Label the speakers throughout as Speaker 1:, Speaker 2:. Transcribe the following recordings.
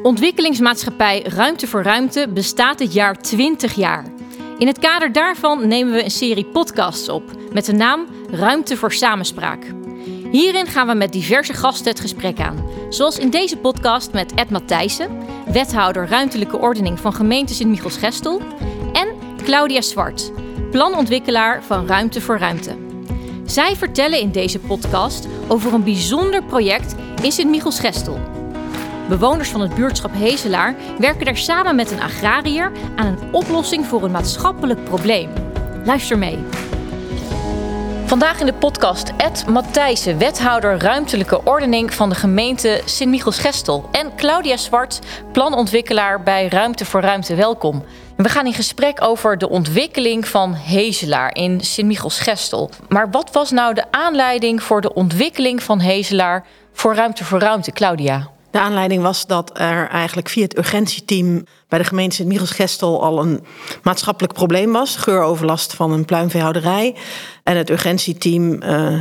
Speaker 1: Ontwikkelingsmaatschappij Ruimte voor Ruimte bestaat dit jaar 20 jaar. In het kader daarvan nemen we een serie podcasts op met de naam Ruimte voor Samenspraak. Hierin gaan we met diverse gasten het gesprek aan. Zoals in deze podcast met Ed Matthijssen, wethouder ruimtelijke ordening van gemeente Sint-Michels-Gestel, en Claudia Zwart, planontwikkelaar van Ruimte voor Ruimte. Zij vertellen in deze podcast over een bijzonder project in Sint-Michels-Gestel. Bewoners van het buurtschap Hezelaar werken daar samen met een agrariër aan een oplossing voor een maatschappelijk probleem. Luister mee. Vandaag in de podcast Ed Matthijssen, wethouder ruimtelijke ordening van de gemeente Sint-Michels-Gestel. En Claudia Zwart, planontwikkelaar bij Ruimte voor Ruimte. Welkom. We gaan in gesprek over de ontwikkeling van Hezelaar in Sint-Michels-Gestel. Maar wat was nou de aanleiding voor de ontwikkeling van Hezelaar voor Ruimte voor Ruimte, Claudia?
Speaker 2: De aanleiding was dat er eigenlijk via het urgentieteam bij de gemeente Sint-Michels-Gestel al een maatschappelijk probleem was. Geuroverlast van een pluimveehouderij. En het urgentieteam uh,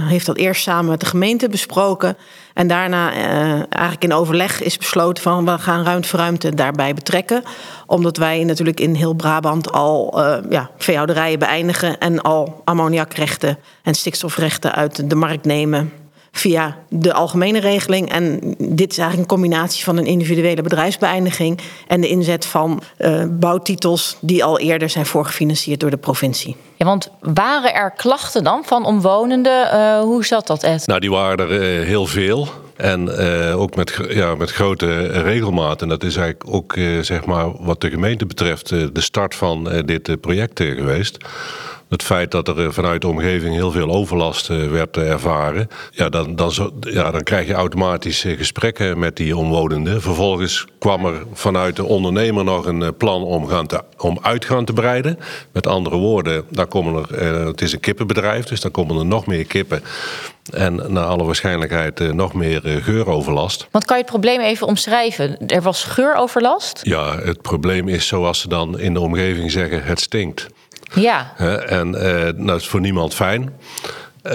Speaker 2: heeft dat eerst samen met de gemeente besproken. En daarna uh, eigenlijk in overleg is besloten van we gaan ruimte voor ruimte daarbij betrekken. Omdat wij natuurlijk in heel Brabant al uh, ja, veehouderijen beëindigen en al ammoniakrechten en stikstofrechten uit de markt nemen via de algemene regeling. En dit is eigenlijk een combinatie van een individuele bedrijfsbeëindiging en de inzet van uh, bouwtitels die al eerder zijn voorgefinancierd door de provincie.
Speaker 1: Ja, want waren er klachten dan van omwonenden? Uh, hoe zat dat, Ed?
Speaker 3: Nou, die waren er uh, heel veel. En uh, ook met, ja, met grote regelmaat. En dat is eigenlijk ook, zeg maar, wat de gemeente betreft, de start van dit project geweest het feit dat er vanuit de omgeving heel veel overlast werd ervaren, ja, dan, dan, zo, ja, dan krijg je automatisch gesprekken met die omwonenden. Vervolgens kwam er vanuit de ondernemer nog een plan om, gaan te, om uitgaan te breiden. Met andere woorden, daar komen er, het is een kippenbedrijf, dus dan komen er nog meer kippen. En naar alle waarschijnlijkheid nog meer geuroverlast.
Speaker 1: Want kan je het probleem even omschrijven? Er was geuroverlast?
Speaker 3: Ja, het probleem is zoals ze dan in de omgeving zeggen, het stinkt.
Speaker 1: Ja.
Speaker 3: En dat is voor niemand fijn. Uh,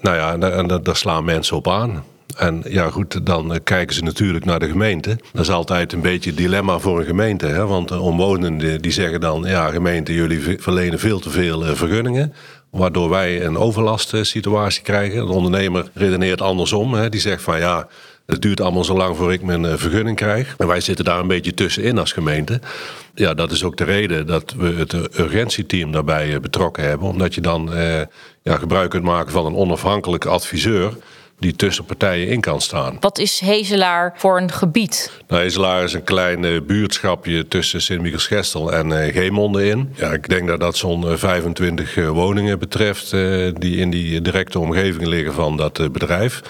Speaker 3: nou ja, en daar slaan mensen op aan. En ja, goed, dan kijken ze natuurlijk naar de gemeente. Dat is altijd een beetje het dilemma voor een gemeente. Hè? Want de omwonenden die zeggen dan... ja, gemeente, jullie verlenen veel te veel vergunningen waardoor wij een overlastsituatie krijgen. De ondernemer redeneert andersom. Hè. Die zegt van ja, het duurt allemaal zo lang voor ik mijn vergunning krijg. En wij zitten daar een beetje tussenin als gemeente. Ja, dat is ook de reden dat we het urgentieteam daarbij betrokken hebben. Omdat je dan eh, ja, gebruik kunt maken van een onafhankelijke adviseur die tussen partijen in kan staan.
Speaker 1: Wat is Hezelaar voor een gebied?
Speaker 3: Nou, Hezelaar is een klein buurtschapje tussen Sint-Michels-Gestel en uh, Geemonde in. Ja, ik denk dat dat zo'n 25 uh, woningen betreft die in die directe omgeving liggen van dat bedrijf.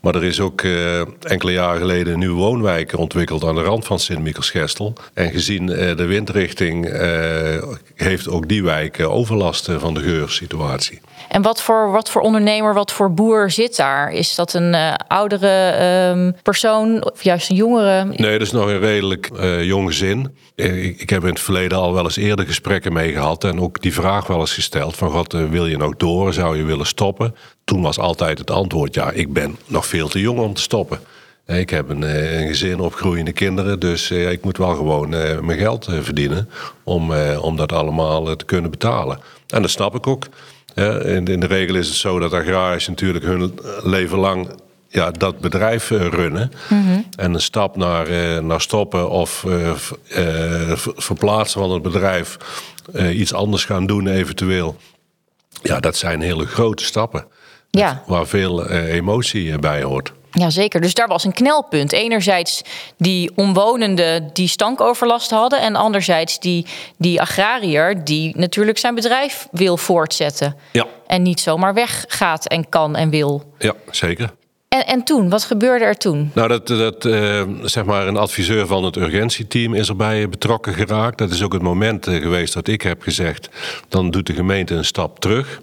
Speaker 3: Maar er is ook uh, enkele jaren geleden een nieuwe woonwijk ontwikkeld aan de rand van Sint-Michels-Gestel. En gezien uh, de windrichting uh, heeft ook die wijk overlast van de geursituatie.
Speaker 1: En wat voor, wat voor ondernemer, wat voor boer zit daar? Is dat een oudere um, persoon of juist een jongere?
Speaker 3: Nee, dat is nog een redelijk jong gezin. Ik, ik, heb in het verleden al wel eens eerder gesprekken mee gehad en ook die vraag wel eens gesteld van God, wil je nog door? Zou je willen stoppen? Toen was altijd het antwoord, ja, ik ben nog veel te jong om te stoppen. Ik heb een, een gezin, opgroeiende kinderen, dus ik moet wel gewoon mijn geld verdienen om, om dat allemaal te kunnen betalen. En dat snap ik ook. In de regel is het zo dat agrariërs natuurlijk hun leven lang ja, dat bedrijf runnen. Mm -hmm. En een stap naar, naar stoppen of uh, verplaatsen van het bedrijf, uh, iets anders gaan doen eventueel. Ja, dat zijn hele grote stappen.
Speaker 1: Ja.
Speaker 3: Waar veel emotie bij hoort.
Speaker 1: Jazeker, dus daar was een knelpunt. Enerzijds die omwonenden die stankoverlast hadden... en anderzijds die, die agrariër die natuurlijk zijn bedrijf wil voortzetten.
Speaker 3: Ja.
Speaker 1: En niet zomaar weggaat en kan en wil.
Speaker 3: Ja, zeker.
Speaker 1: En, en toen, wat gebeurde er toen?
Speaker 3: Nou, dat, dat uh, zeg maar een adviseur van het urgentieteam is erbij betrokken geraakt. Dat is ook het moment geweest dat ik heb gezegd... dan doet de gemeente een stap terug...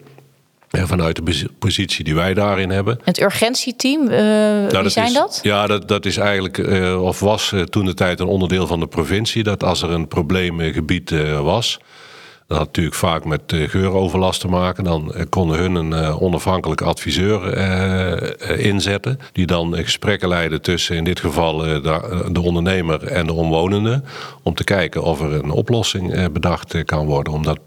Speaker 3: Vanuit de positie die wij daarin hebben.
Speaker 1: Het urgentieteam, uh, nou, wie zijn
Speaker 3: is,
Speaker 1: dat?
Speaker 3: Ja, dat, dat is eigenlijk, uh, of was uh, toen de tijd een onderdeel van de provincie. Dat als er een probleemgebied was, Dat had natuurlijk vaak met geuroverlast te maken. Dan konden hun een onafhankelijk adviseur inzetten. Die dan gesprekken leidde tussen in dit geval de ondernemer en de omwonenden. Om te kijken of er een oplossing bedacht kan worden. Om dat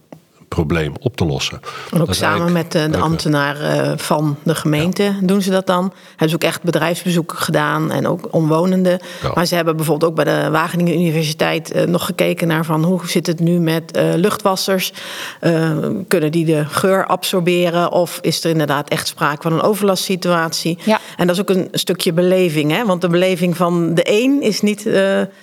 Speaker 3: probleem op te lossen.
Speaker 2: En ook samen met de, de ambtenaren eh, van de gemeente doen ze dat dan. Hebben ze ook echt bedrijfsbezoeken gedaan en ook omwonenden. Maar ze hebben bijvoorbeeld ook bij de Wageningen Universiteit eh, nog gekeken naar van hoe zit het nu met luchtwassers? kunnen die de geur absorberen? Of is er inderdaad echt sprake van een overlastsituatie? Ja. En dat is ook een stukje beleving, hè? want de beleving van de een is niet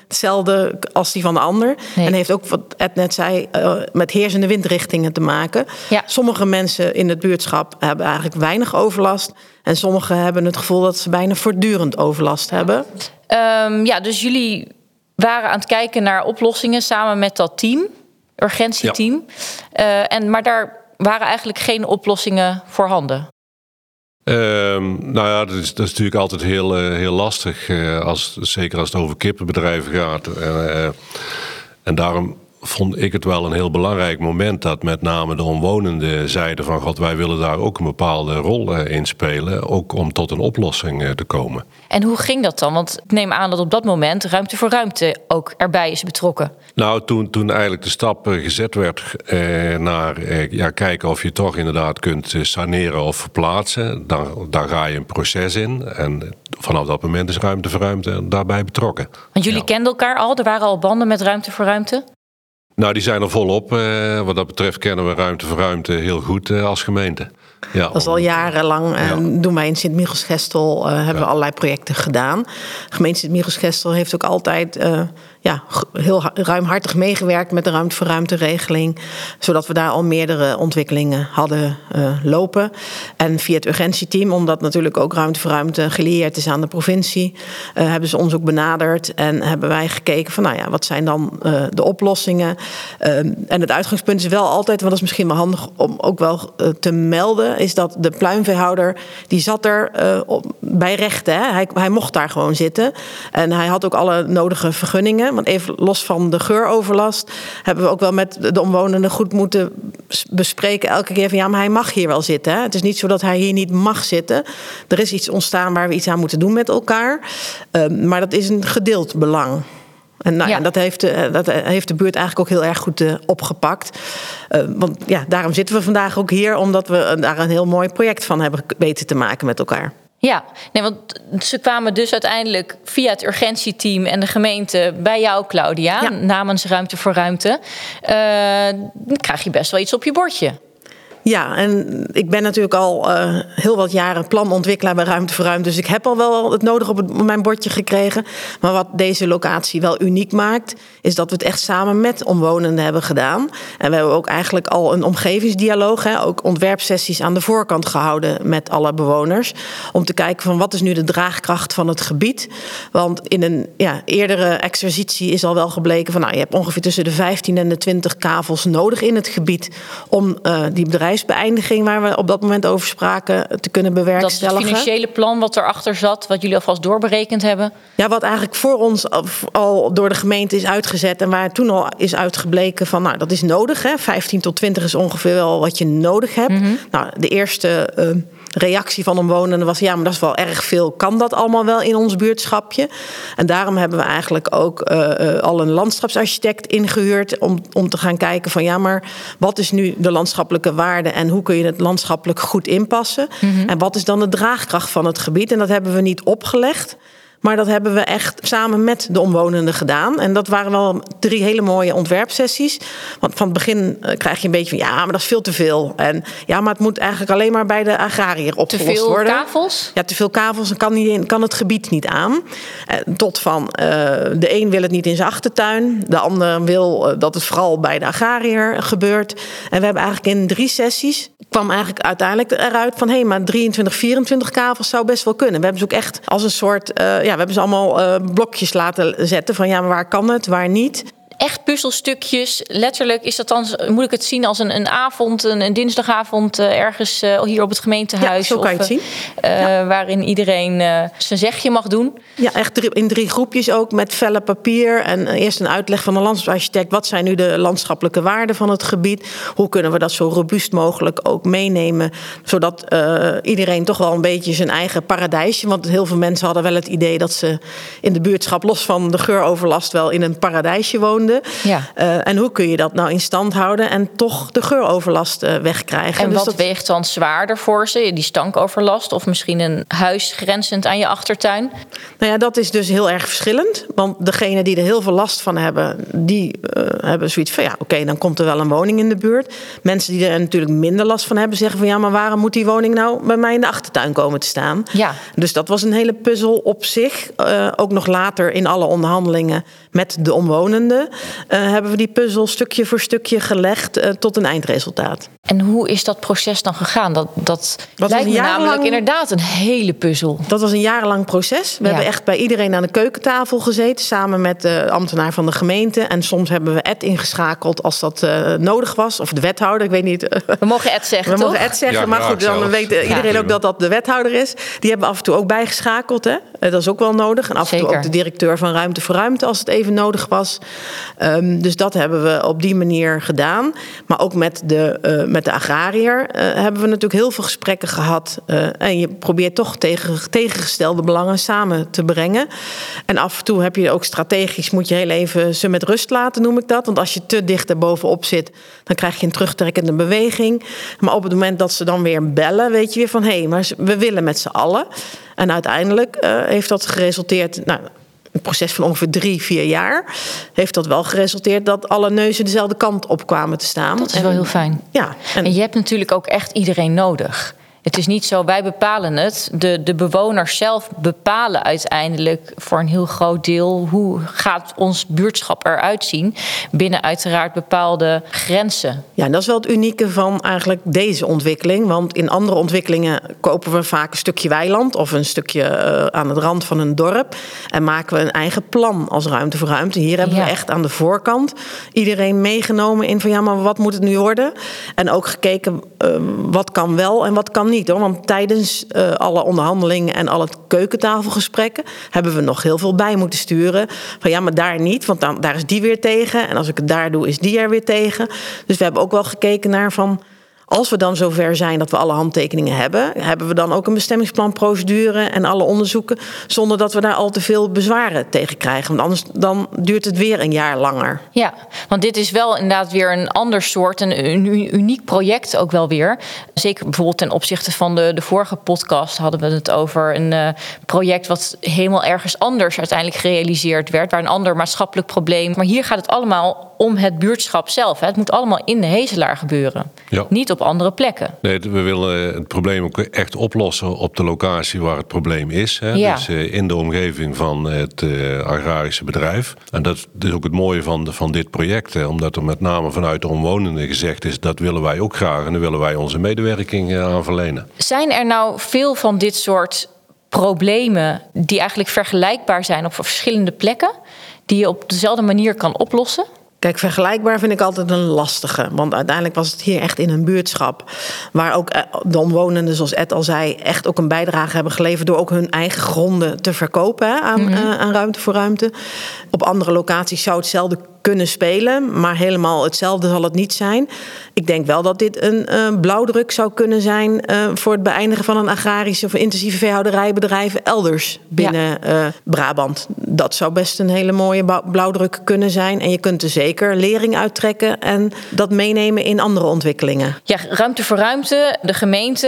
Speaker 2: hetzelfde als die van de ander. En heeft ook, wat Ed net zei, met heersende windrichting te maken. Sommige mensen in het buurtschap hebben eigenlijk weinig overlast. En sommigen hebben het gevoel dat ze bijna voortdurend overlast hebben.
Speaker 1: Um, ja, dus jullie waren aan het kijken naar oplossingen samen met dat team, urgentieteam. Ja. Uh, en, maar daar waren eigenlijk geen oplossingen voorhanden.
Speaker 3: Um, nou ja, dat is, dat is, natuurlijk altijd heel, uh, heel lastig, uh, als, zeker als het over kippenbedrijven gaat. Uh, en daarom vond ik het wel een heel belangrijk moment dat met name de omwonenden zeiden van god, wij willen daar ook een bepaalde rol eh, in spelen, ook om tot een oplossing eh, te komen.
Speaker 1: En hoe ging dat dan? Want ik neem aan dat op dat moment ruimte voor ruimte ook erbij is betrokken.
Speaker 3: Nou, toen, toen eigenlijk de stap eh, gezet werd naar ja, kijken of je toch inderdaad kunt saneren of verplaatsen, dan, dan ga je een proces in. En vanaf dat moment is ruimte voor ruimte daarbij betrokken.
Speaker 1: Want jullie kenden elkaar al, er waren al banden met ruimte voor ruimte?
Speaker 3: Nou, die zijn er volop. Eh, wat dat betreft kennen we ruimte voor ruimte heel goed eh, als gemeente.
Speaker 2: Ja, dat is al jarenlang. Uh, doen wij in Sint-Michels-Gestel, uh, hebben we allerlei projecten gedaan. De gemeente Sint-Michels-Gestel heeft ook altijd ja, heel ruimhartig meegewerkt met de ruimte voor ruimte regeling. Zodat we daar al meerdere ontwikkelingen hadden uh, lopen. En via het urgentieteam, omdat natuurlijk ook ruimte voor ruimte gelieerd is aan de provincie, uh, hebben ze ons ook benaderd. En hebben wij gekeken van nou ja, wat zijn dan uh, de oplossingen. en het uitgangspunt is wel altijd, want dat is misschien wel handig om ook wel te melden, is dat de pluimveehouder, die zat er op, bij rechten. Hij, hij mocht daar gewoon zitten. En hij had ook alle nodige vergunningen. Want even los van de geuroverlast hebben we ook wel met de omwonenden goed moeten bespreken. Elke keer van ja, maar hij mag hier wel zitten. Hè? Het is niet zo dat hij hier niet mag zitten. Er is iets ontstaan waar we iets aan moeten doen met elkaar. Um, maar dat is een gedeeld belang. En nou, ja. dat, heeft, de, dat heeft de buurt eigenlijk ook heel erg goed uh, opgepakt. Uh, want ja, daarom zitten we vandaag ook hier, omdat we daar een heel mooi project van hebben weten te maken met elkaar.
Speaker 1: Ja, nee, want ze kwamen dus uiteindelijk via het urgentieteam en de gemeente bij jou, Claudia, namens Ruimte voor Ruimte. Uh, dan krijg je best wel iets op je bordje.
Speaker 2: Ja, en ik ben natuurlijk al uh, heel wat jaren planontwikkelaar bij Ruimte voor Ruimte. Dus ik heb al wel het nodige op, mijn bordje gekregen. Maar wat deze locatie wel uniek maakt, is dat we het echt samen met omwonenden hebben gedaan. En we hebben ook eigenlijk al een omgevingsdialoog, hè, ook ontwerpsessies aan de voorkant gehouden met alle bewoners. Om te kijken van wat is nu de draagkracht van het gebied. Want in een ja, eerdere exercitie is al wel gebleken van nou, je hebt ongeveer tussen de 15 en de 20 kavels nodig in het gebied om uh, die bedrijven beëindiging waar we op dat moment over spraken te kunnen bewerkstelligen.
Speaker 1: Dat het financiële plan wat erachter zat, wat jullie alvast doorberekend hebben?
Speaker 2: Ja, wat eigenlijk voor ons al door de gemeente is uitgezet en waar toen al is uitgebleken van, nou, dat is nodig. Hè? 15 tot 20 is ongeveer wel wat je nodig hebt. Mm -hmm. Nou, de eerste. Uh, reactie van omwonenden was: ja, maar dat is wel erg veel. Kan dat allemaal wel in ons buurtschapje? En daarom hebben we eigenlijk ook uh, al een landschapsarchitect ingehuurd om, om te gaan kijken van ja, maar wat is nu de landschappelijke waarde en hoe kun je het landschappelijk goed inpassen? Mm -hmm. En wat is dan de draagkracht van het gebied? En dat hebben we niet opgelegd. Maar dat hebben we echt samen met de omwonenden gedaan. En dat waren wel drie hele mooie ontwerpsessies. Want van het begin eh, krijg je een beetje van ja, maar dat is veel te veel. En ja, maar het moet eigenlijk alleen maar bij de agrariër opgelost
Speaker 1: te veel
Speaker 2: worden.
Speaker 1: kavels?
Speaker 2: Ja, te veel kavels en kan, niet, kan het gebied niet aan. Tot van uh, de een wil het niet in zijn achtertuin. De ander wil dat het vooral bij de agrariër gebeurt. En we hebben eigenlijk in drie sessies kwam eigenlijk uiteindelijk eruit van hé, hey, maar 23, 24 kavels zou best wel kunnen. We hebben ze ook echt als een soort, uh, ja, we hebben ze allemaal uh, blokjes laten zetten van ja, maar waar kan het, waar niet.
Speaker 1: Echt puzzelstukjes. Letterlijk is dat dan, moet ik het zien als een, een avond, een, een dinsdagavond uh, ergens uh, hier op het gemeentehuis.
Speaker 2: Ja, zo kan je het zien.
Speaker 1: Uh, ja. Waarin iedereen zijn zegje mag doen.
Speaker 2: Ja, echt in drie groepjes ook met vellen papier. En eerst een uitleg van de landschapsarchitect. Wat zijn nu de landschappelijke waarden van het gebied? Hoe kunnen we dat zo robuust mogelijk ook meenemen? Zodat iedereen toch wel een beetje zijn eigen paradijsje. Want heel veel mensen hadden wel het idee dat ze in de buurtschap, los van de geuroverlast, wel in een paradijsje
Speaker 1: Ja.
Speaker 2: Uh, en hoe kun je dat nou in stand houden en toch de geuroverlast uh, wegkrijgen?
Speaker 1: En
Speaker 2: dus
Speaker 1: wat
Speaker 2: dat...
Speaker 1: weegt dan zwaarder voor ze? Die stankoverlast of misschien een huis grenzend aan je achtertuin?
Speaker 2: Nou ja, dat is dus heel erg verschillend. Want degenen die er heel veel last van hebben, die uh, hebben zoiets van ja, oké, okay, dan komt er wel een woning in de buurt. Mensen die er natuurlijk minder last van hebben, zeggen van ja, maar waarom moet die woning nou bij mij in de achtertuin komen te staan?
Speaker 1: Ja.
Speaker 2: Dus dat was een hele puzzel op zich. Uh, ook nog later in alle onderhandelingen met de omwonenden hebben we die puzzel stukje voor stukje gelegd uh, tot een eindresultaat.
Speaker 1: En hoe is dat proces dan gegaan? Dat, dat,
Speaker 2: dat
Speaker 1: lijkt me
Speaker 2: jarenlang...
Speaker 1: namelijk inderdaad een hele puzzel.
Speaker 2: Dat was een jarenlang proces. We
Speaker 1: Ja.
Speaker 2: hebben echt bij iedereen aan de keukentafel gezeten, samen met de ambtenaar van de gemeente. En soms hebben we Ed ingeschakeld als dat uh, nodig was, of de wethouder, ik weet niet.
Speaker 1: We mogen Ed zeggen,
Speaker 2: We
Speaker 1: toch?
Speaker 2: mogen Ed zeggen,
Speaker 3: Ja,
Speaker 2: maar goed, dan
Speaker 3: zelfs.
Speaker 2: weet iedereen
Speaker 3: Ja.
Speaker 2: ook dat dat de wethouder is. Die hebben we af en toe ook bijgeschakeld. Hè? Eh, Dat is ook wel nodig. En af en toe
Speaker 1: Zeker.
Speaker 2: ook de directeur van Ruimte voor Ruimte als het even nodig was. Ehm, dus dat hebben we op die manier gedaan. Maar ook met de, eh, met de agrariër eh, hebben we natuurlijk heel veel gesprekken gehad. Eh, en je probeert toch tegen, tegengestelde belangen samen te brengen. En af en toe heb je ook strategisch, moet je heel even ze met rust laten, noem ik dat. Want als je te dicht erbovenop zit, dan krijg je een terugtrekkende beweging. Maar op het moment dat ze dan weer bellen, weet je weer van hé, hey, maar we willen met z'n allen. En uiteindelijk heeft dat geresulteerd. Nou, proces van ongeveer drie, vier jaar. Heeft dat wel geresulteerd dat alle neuzen dezelfde kant op kwamen te staan.
Speaker 1: Dat is wel heel fijn.
Speaker 2: Ja,
Speaker 1: En je hebt natuurlijk ook echt iedereen nodig. Het is niet zo, wij bepalen het. De, de bewoners zelf bepalen uiteindelijk voor een heel groot deel hoe gaat ons buurtschap eruit zien. Binnen uiteraard bepaalde grenzen.
Speaker 2: Ja, en dat is wel het unieke van eigenlijk deze ontwikkeling. Want in andere ontwikkelingen kopen we vaak een stukje weiland of een stukje eh, aan het rand van een dorp. En maken we een eigen plan als ruimte voor ruimte. Hier hebben
Speaker 1: Ja.
Speaker 2: we echt aan de voorkant iedereen meegenomen in van ja, maar wat moet het nu worden? En ook gekeken eh, wat kan wel en wat kan niet. Hoor. Want tijdens eh, alle onderhandelingen en alle keukentafelgesprekken hebben we nog heel veel bij moeten sturen. Van ja, maar daar niet, want dan, daar is die weer tegen. En als ik het daar doe, is die er weer tegen. Dus we hebben ook wel gekeken naar van. Als we dan zover zijn dat we alle handtekeningen hebben, hebben we dan ook een bestemmingsplanprocedure en alle onderzoeken, zonder dat we daar al te veel bezwaren tegen krijgen. Want anders dan duurt het weer een jaar langer.
Speaker 1: Ja, want dit is wel inderdaad weer een ander soort, een, uniek project ook wel weer. Zeker bijvoorbeeld ten opzichte van de, de vorige podcast hadden we het over een eh, project wat helemaal ergens anders uiteindelijk gerealiseerd werd, waar een ander maatschappelijk probleem. Maar hier gaat het allemaal om het buurtschap zelf. Het moet allemaal in de Hezelaar gebeuren,
Speaker 3: Ja.
Speaker 1: niet op andere plekken.
Speaker 3: Nee, we willen het probleem ook echt oplossen op de locatie waar het probleem is. Hè?
Speaker 1: Ja.
Speaker 3: Dus eh, in de omgeving van het eh, agrarische bedrijf. En dat is ook het mooie van, de- van dit project. Hè? Omdat er met name vanuit de omwonenden gezegd is... dat willen wij ook graag en daar willen wij onze medewerking eh, aan verlenen.
Speaker 1: Zijn er nou veel van dit soort problemen die eigenlijk vergelijkbaar zijn op verschillende plekken, die je op dezelfde manier kan oplossen?
Speaker 2: Kijk, vergelijkbaar vind ik altijd een lastige. Want uiteindelijk was het hier echt in een buurtschap. Waar ook eh, de omwonenden, zoals Ed al zei, echt ook een bijdrage hebben geleverd. door ook hun eigen gronden te verkopen hè, aan, eh, aan ruimte voor ruimte. Op andere locaties zou hetzelfde kunnen spelen. Maar helemaal hetzelfde zal het niet zijn. Ik denk wel dat dit een eh, blauwdruk zou kunnen zijn. eh, voor het beëindigen van een agrarische of intensieve veehouderijbedrijven elders binnen eh, Brabant. Dat zou best een hele mooie blauwdruk kunnen zijn. En je kunt er zeker lering uittrekken en dat meenemen in andere ontwikkelingen.
Speaker 1: Ja, ruimte voor ruimte, de gemeente.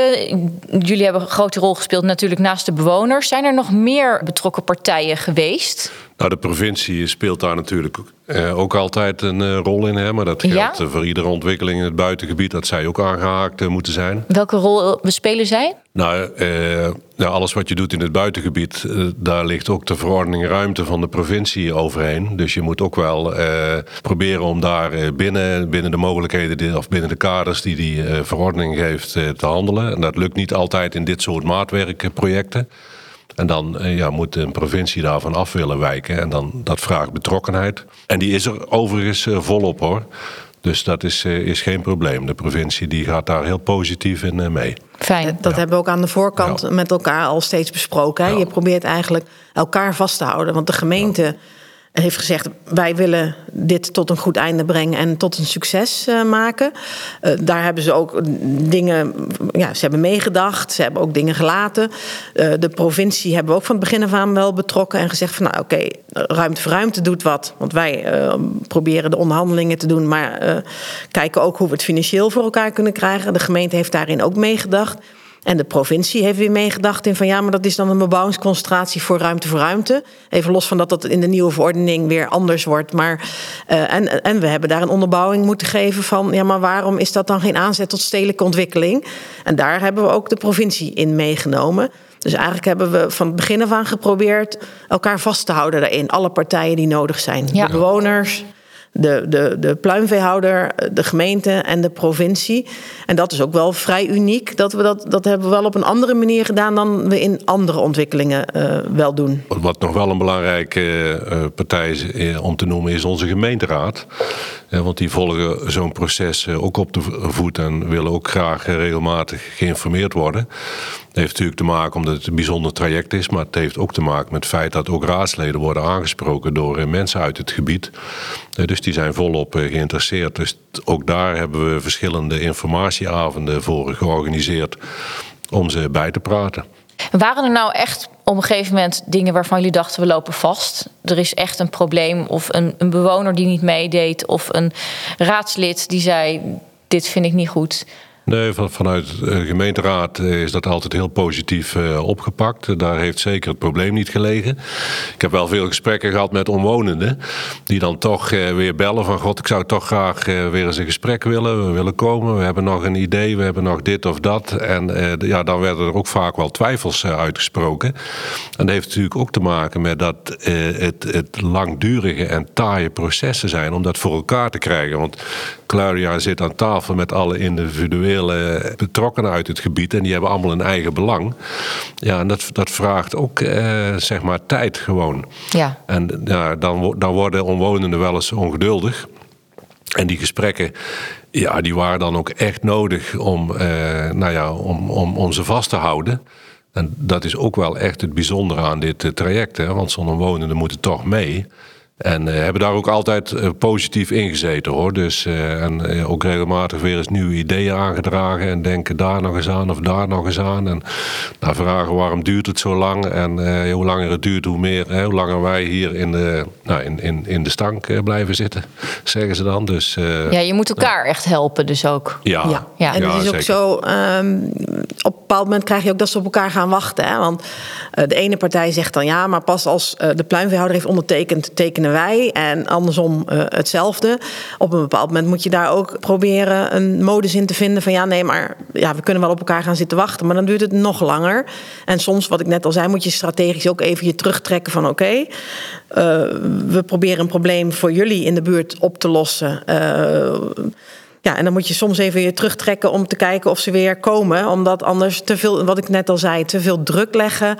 Speaker 1: Jullie hebben een grote rol gespeeld natuurlijk naast de bewoners. Zijn er nog meer betrokken partijen geweest?
Speaker 3: Nou, de provincie speelt daar natuurlijk eh, ook altijd een eh, rol in. Hè? Maar dat geldt
Speaker 1: Ja?
Speaker 3: eh, voor iedere ontwikkeling in het buitengebied... dat zij ook aangehaakt eh, moeten zijn.
Speaker 1: Welke rol bespelen zij?
Speaker 3: Nou, eh, nou, alles wat je doet in het buitengebied, eh, daar ligt ook de verordening ruimte van de provincie overheen. Dus je moet ook wel eh, proberen om daar binnen, binnen de mogelijkheden die- of binnen de kaders die die eh, verordening geeft eh, te handelen. En dat lukt niet altijd in dit soort maatwerkprojecten. En dan ja, moet een provincie daarvan af willen wijken. En dan, dat vraagt betrokkenheid. En die is er overigens volop hoor. Dus dat is, is geen probleem. De provincie die gaat daar heel positief in mee.
Speaker 1: Fijn.
Speaker 2: Dat hebben we ook aan de voorkant met elkaar al steeds besproken. Je probeert eigenlijk elkaar vast te houden. Want de gemeente heeft gezegd: wij willen dit tot een goed einde brengen en tot een succes uh, maken. Uh, daar hebben ze ook dingen, ja, ze hebben meegedacht, ze hebben ook dingen gelaten. Uh, de provincie hebben we ook van het begin af aan wel betrokken en gezegd: van nou oké, ruimte voor ruimte doet wat. Want wij proberen de onderhandelingen te doen, maar kijken ook hoe we het financieel voor elkaar kunnen krijgen. De gemeente heeft daarin ook meegedacht. En de provincie heeft weer meegedacht in van ja, maar dat is dan een bebouwingsconcentratie voor ruimte voor ruimte. Even los van dat dat in de nieuwe verordening weer anders wordt. Maar, uh, en, en we hebben daar een onderbouwing moeten geven van ja, maar waarom is dat dan geen aanzet tot stedelijke ontwikkeling? En daar hebben we ook de provincie in meegenomen. Dus eigenlijk hebben we van het begin af aan geprobeerd elkaar vast te houden daarin. Alle partijen die nodig zijn. Ja. De bewoners, de, de, de pluimveehouder, de gemeente en de provincie. En dat is ook wel vrij uniek. Dat we dat, dat hebben we wel op een andere manier gedaan dan we in andere ontwikkelingen uh, wel doen.
Speaker 3: Wat nog wel een belangrijke uh, partij is uh, om te noemen is onze gemeenteraad. Want die volgen zo'n proces ook op de voet en willen ook graag regelmatig geïnformeerd worden. Dat heeft natuurlijk te maken omdat het een bijzonder traject is, maar het heeft ook te maken met het feit dat ook raadsleden worden aangesproken door mensen uit het gebied. Dus die zijn volop geïnteresseerd. Dus ook daar hebben we verschillende informatieavonden voor georganiseerd om ze bij te praten.
Speaker 1: Waren er nou echt op een gegeven moment dingen waarvan jullie dachten we lopen vast? Er is echt een probleem of een, een bewoner die niet meedeed of een raadslid die zei dit vind ik niet goed.
Speaker 3: Nee, vanuit de gemeenteraad is dat altijd heel positief eh, opgepakt. Daar heeft zeker het probleem niet gelegen. Ik heb wel veel gesprekken gehad met omwonenden. Die dan toch eh, weer bellen van... God, ik zou toch graag eh, weer eens een gesprek willen. We willen komen. We hebben nog een idee. We hebben nog dit of dat. En ja, dan werden er ook vaak wel twijfels uitgesproken. En dat heeft natuurlijk ook te maken met dat het, het langdurige en taaie processen zijn... om dat voor elkaar te krijgen. Want Claudia zit aan tafel met alle individuele betrokkenen uit het gebied en die hebben allemaal een eigen belang. Ja, en dat, dat vraagt ook eh, zeg maar tijd gewoon.
Speaker 1: Ja.
Speaker 3: En ja, dan, dan worden omwonenden wel eens ongeduldig. En die gesprekken, ja, die waren dan ook echt nodig om, eh, nou ja, om, om, om ze vast te houden. En dat is ook wel echt het bijzondere aan dit uh, traject. Hè? Want zo'n omwonenden moeten toch mee. En uh, hebben daar ook altijd uh, positief ingezeten hoor. Dus, uh, en ook regelmatig weer eens nieuwe ideeën aangedragen. En denken daar nog eens aan of daar nog eens aan. En nou, vragen waarom duurt het zo lang. En hoe langer het duurt, hoe meer. Hè, hoe langer wij hier in de, nou, in, in, in de stank blijven zitten, zeggen ze dan. Dus,
Speaker 1: ja, je moet elkaar echt helpen dus ook.
Speaker 3: Ja, ja.
Speaker 2: ja. en het is ook zo, um, op een bepaald moment krijg je ook dat ze op elkaar gaan wachten. Hè? Want de ene partij zegt dan ja, maar pas als de pluimveehouder heeft ondertekend, tekenen wij. En andersom uh, hetzelfde. Op een bepaald moment moet je daar ook proberen een modus in te vinden van ja, nee, maar ja, we kunnen wel op elkaar gaan zitten wachten, maar dan duurt het nog langer. En soms, wat ik net al zei, moet je strategisch ook even je terugtrekken van oké, uh, we proberen een probleem voor jullie in de buurt op te lossen. Uh, ja, en dan moet je soms even je terugtrekken om te kijken of ze weer komen. Omdat anders te veel, wat ik net al zei, te veel druk leggen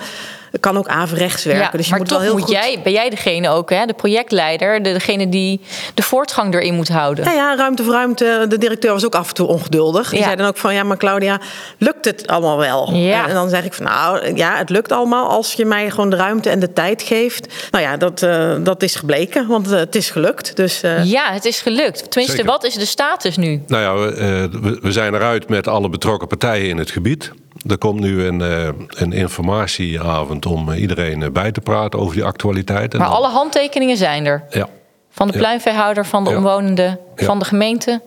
Speaker 2: kan ook averechts werken.
Speaker 1: Ja,
Speaker 2: dus je
Speaker 1: maar
Speaker 2: moet
Speaker 1: toch
Speaker 2: wel heel
Speaker 1: moet
Speaker 2: goed...
Speaker 1: jij, ben jij degene ook, hè, de projectleider, degene die de voortgang erin moet houden.
Speaker 2: Ja, ja, ruimte voor ruimte. De directeur was ook af en toe ongeduldig. Die ja. zei dan ook van, ja, maar Claudia, lukt het allemaal wel?
Speaker 1: Ja.
Speaker 2: En dan zeg ik van, nou, ja, het lukt allemaal als je mij gewoon de ruimte en de tijd geeft. Nou ja, dat, uh, dat is gebleken, want uh, het is gelukt. Dus, uh...
Speaker 1: Ja, het is gelukt. Tenminste,
Speaker 3: Zeker.
Speaker 1: wat is de status nu?
Speaker 3: Nou ja, we, we zijn eruit met alle betrokken partijen in het gebied. Er komt nu een, uh, een informatieavond om iedereen bij te praten over die actualiteit.
Speaker 1: Maar alle handtekeningen zijn er?
Speaker 3: Ja.
Speaker 1: Van de pluimveehouder, van de omwonenden, van de gemeente?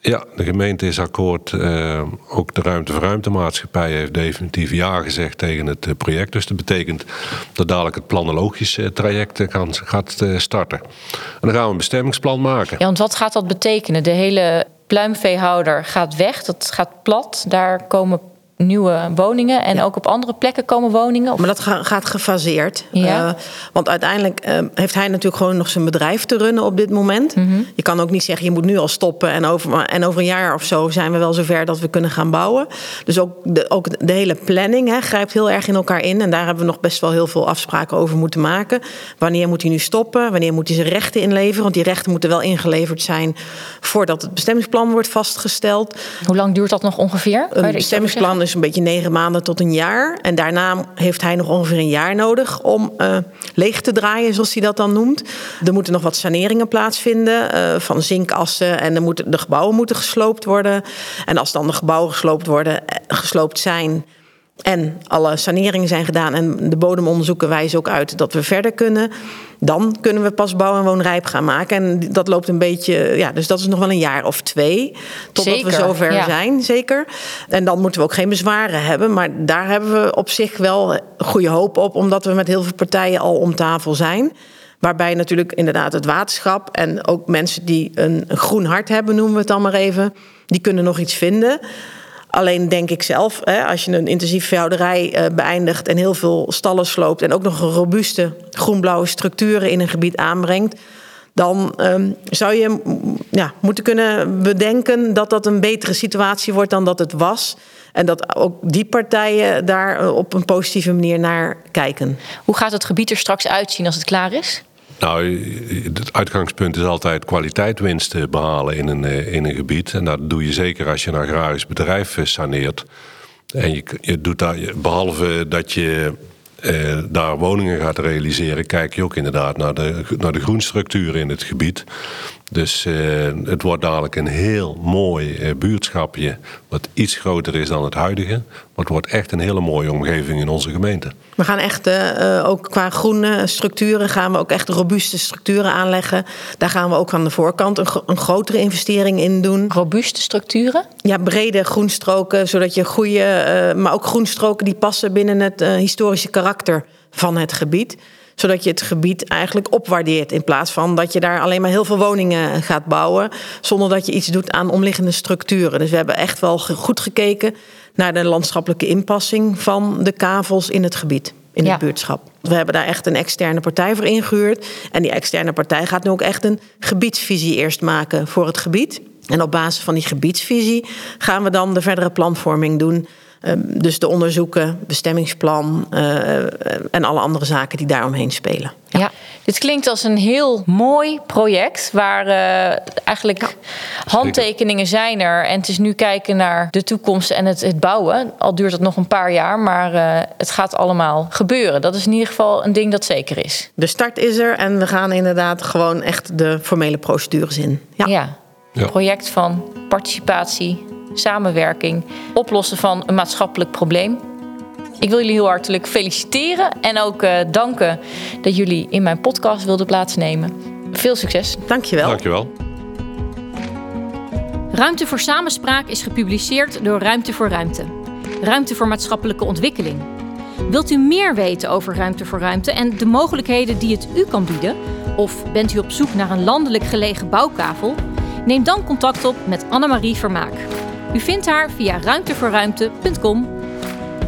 Speaker 3: Ja, de gemeente is akkoord. Uh, ook de Ruimte voor Ruimtemaatschappij heeft definitief ja gezegd tegen het project. Dus dat betekent dat dadelijk het planologisch uh, traject kan, gaat starten. En dan gaan we een bestemmingsplan maken.
Speaker 1: Ja, want wat gaat dat betekenen? De hele pluimveehouder gaat weg, dat gaat plat. Daar komen nieuwe woningen en ook op andere plekken komen woningen?
Speaker 2: Maar dat gaat gefaseerd.
Speaker 1: Ja.
Speaker 2: Uh, want uiteindelijk uh, heeft hij natuurlijk gewoon nog zijn bedrijf te runnen op dit moment.
Speaker 1: Mhm.
Speaker 2: Je kan ook niet zeggen, je moet nu al stoppen en over, en over een jaar of zo zijn we wel zover dat we kunnen gaan bouwen. Dus ook de, ook de hele planning hè, grijpt heel erg in elkaar in. En daar hebben we nog best wel heel veel afspraken over moeten maken. Wanneer moet hij nu stoppen? Wanneer moet hij zijn rechten inleveren? Want die rechten moeten wel ingeleverd zijn voordat het bestemmingsplan wordt vastgesteld.
Speaker 1: Hoe lang duurt dat nog ongeveer?
Speaker 2: Een bestemmingsplan is een beetje negen maanden tot een jaar. En daarna heeft hij nog ongeveer een jaar nodig om uh, leeg te draaien, zoals hij dat dan noemt. Er moeten nog wat saneringen plaatsvinden uh, van zinkassen. En er de gebouwen moeten gesloopt worden. En als dan de gebouwen gesloopt worden, gesloopt zijn en alle saneringen zijn gedaan en de bodemonderzoeken wijzen ook uit dat we verder kunnen, dan kunnen we pas bouw en woonrijp gaan maken. En dat loopt een beetje, ja, dus dat is nog wel een jaar of twee totdat
Speaker 1: zeker,
Speaker 2: we zover
Speaker 1: ja.
Speaker 2: zijn, zeker. En dan moeten we ook geen bezwaren hebben, maar daar hebben we op zich wel goede hoop op, omdat we met heel veel partijen al om tafel zijn. Waarbij natuurlijk inderdaad het waterschap en ook mensen die een, een groen hart hebben, noemen we het dan maar even, die kunnen nog iets vinden. Alleen denk ik zelf, hè, als je een intensief veehouderij uh, beëindigt en heel veel stallen sloopt en ook nog een robuuste groen-blauwe structuren in een gebied aanbrengt, dan um, zou je ja, moeten kunnen bedenken dat dat een betere situatie wordt dan dat het was. En dat ook die partijen daar op een positieve manier naar kijken.
Speaker 1: Hoe gaat het gebied er straks uitzien als het klaar is?
Speaker 3: Nou, het uitgangspunt is altijd kwaliteitwinsten behalen in een, in een gebied. En dat doe je zeker als je een agrarisch bedrijf saneert. En je, je doet daar, behalve dat je eh, daar woningen gaat realiseren, kijk je ook inderdaad naar de, naar de groenstructuren in het gebied. Dus eh, het wordt dadelijk een heel mooi eh, buurtschapje, wat iets groter is dan het huidige. Maar het wordt echt een hele mooie omgeving in onze gemeente.
Speaker 2: We gaan echt, uh, ook qua groene structuren, gaan we ook echt robuuste structuren aanleggen. Daar gaan we ook aan de voorkant een, een grotere investering in doen.
Speaker 1: Robuuste structuren?
Speaker 2: Ja, brede groenstroken, zodat je goede, uh, maar ook groenstroken die passen binnen het uh, historische karakter van het gebied zodat je het gebied eigenlijk opwaardeert. In plaats van dat je daar alleen maar heel veel woningen gaat bouwen. Zonder dat je iets doet aan omliggende structuren. Dus we hebben echt wel goed gekeken naar de landschappelijke inpassing van de kavels in het gebied. In
Speaker 1: Ja.
Speaker 2: het buurtschap. We hebben daar echt een externe partij voor ingehuurd. En die externe partij gaat nu ook echt een gebiedsvisie eerst maken voor het gebied. En op basis van die gebiedsvisie gaan we dan de verdere planvorming doen. Um, dus de onderzoeken, bestemmingsplan uh, en alle andere zaken die daaromheen spelen.
Speaker 1: Ja. dit klinkt als een heel mooi project waar uh, eigenlijk handtekeningen zijn er. En het is nu kijken naar de toekomst en het, het bouwen. Al duurt het nog een paar jaar, maar uh, het gaat allemaal gebeuren. Dat is in ieder geval een ding dat zeker is.
Speaker 2: De start is er en we gaan inderdaad gewoon echt de formele procedures in.
Speaker 1: Ja, ja. ja. project van participatie, samenwerking, oplossen van een maatschappelijk probleem. Ik wil jullie heel hartelijk feliciteren en ook uh, danken dat jullie in mijn podcast wilden plaatsnemen. Veel succes.
Speaker 2: Dankjewel.
Speaker 3: Dankjewel.
Speaker 1: Ruimte voor Samenspraak is gepubliceerd door Ruimte voor Ruimte. Ruimte voor maatschappelijke ontwikkeling. Wilt u meer weten over Ruimte voor Ruimte en de mogelijkheden die het u kan bieden? Of bent u op zoek naar een landelijk gelegen bouwkavel? Neem dan contact op met Annemarie Vermaak. U vindt haar via ruimtevoorruimte.com.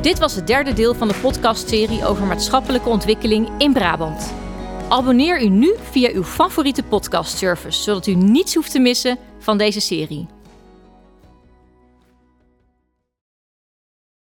Speaker 1: Dit was het derde deel van de podcastserie over maatschappelijke ontwikkeling in Brabant. Abonneer u nu via uw favoriete podcastservice, zodat u niets hoeft te missen van deze serie.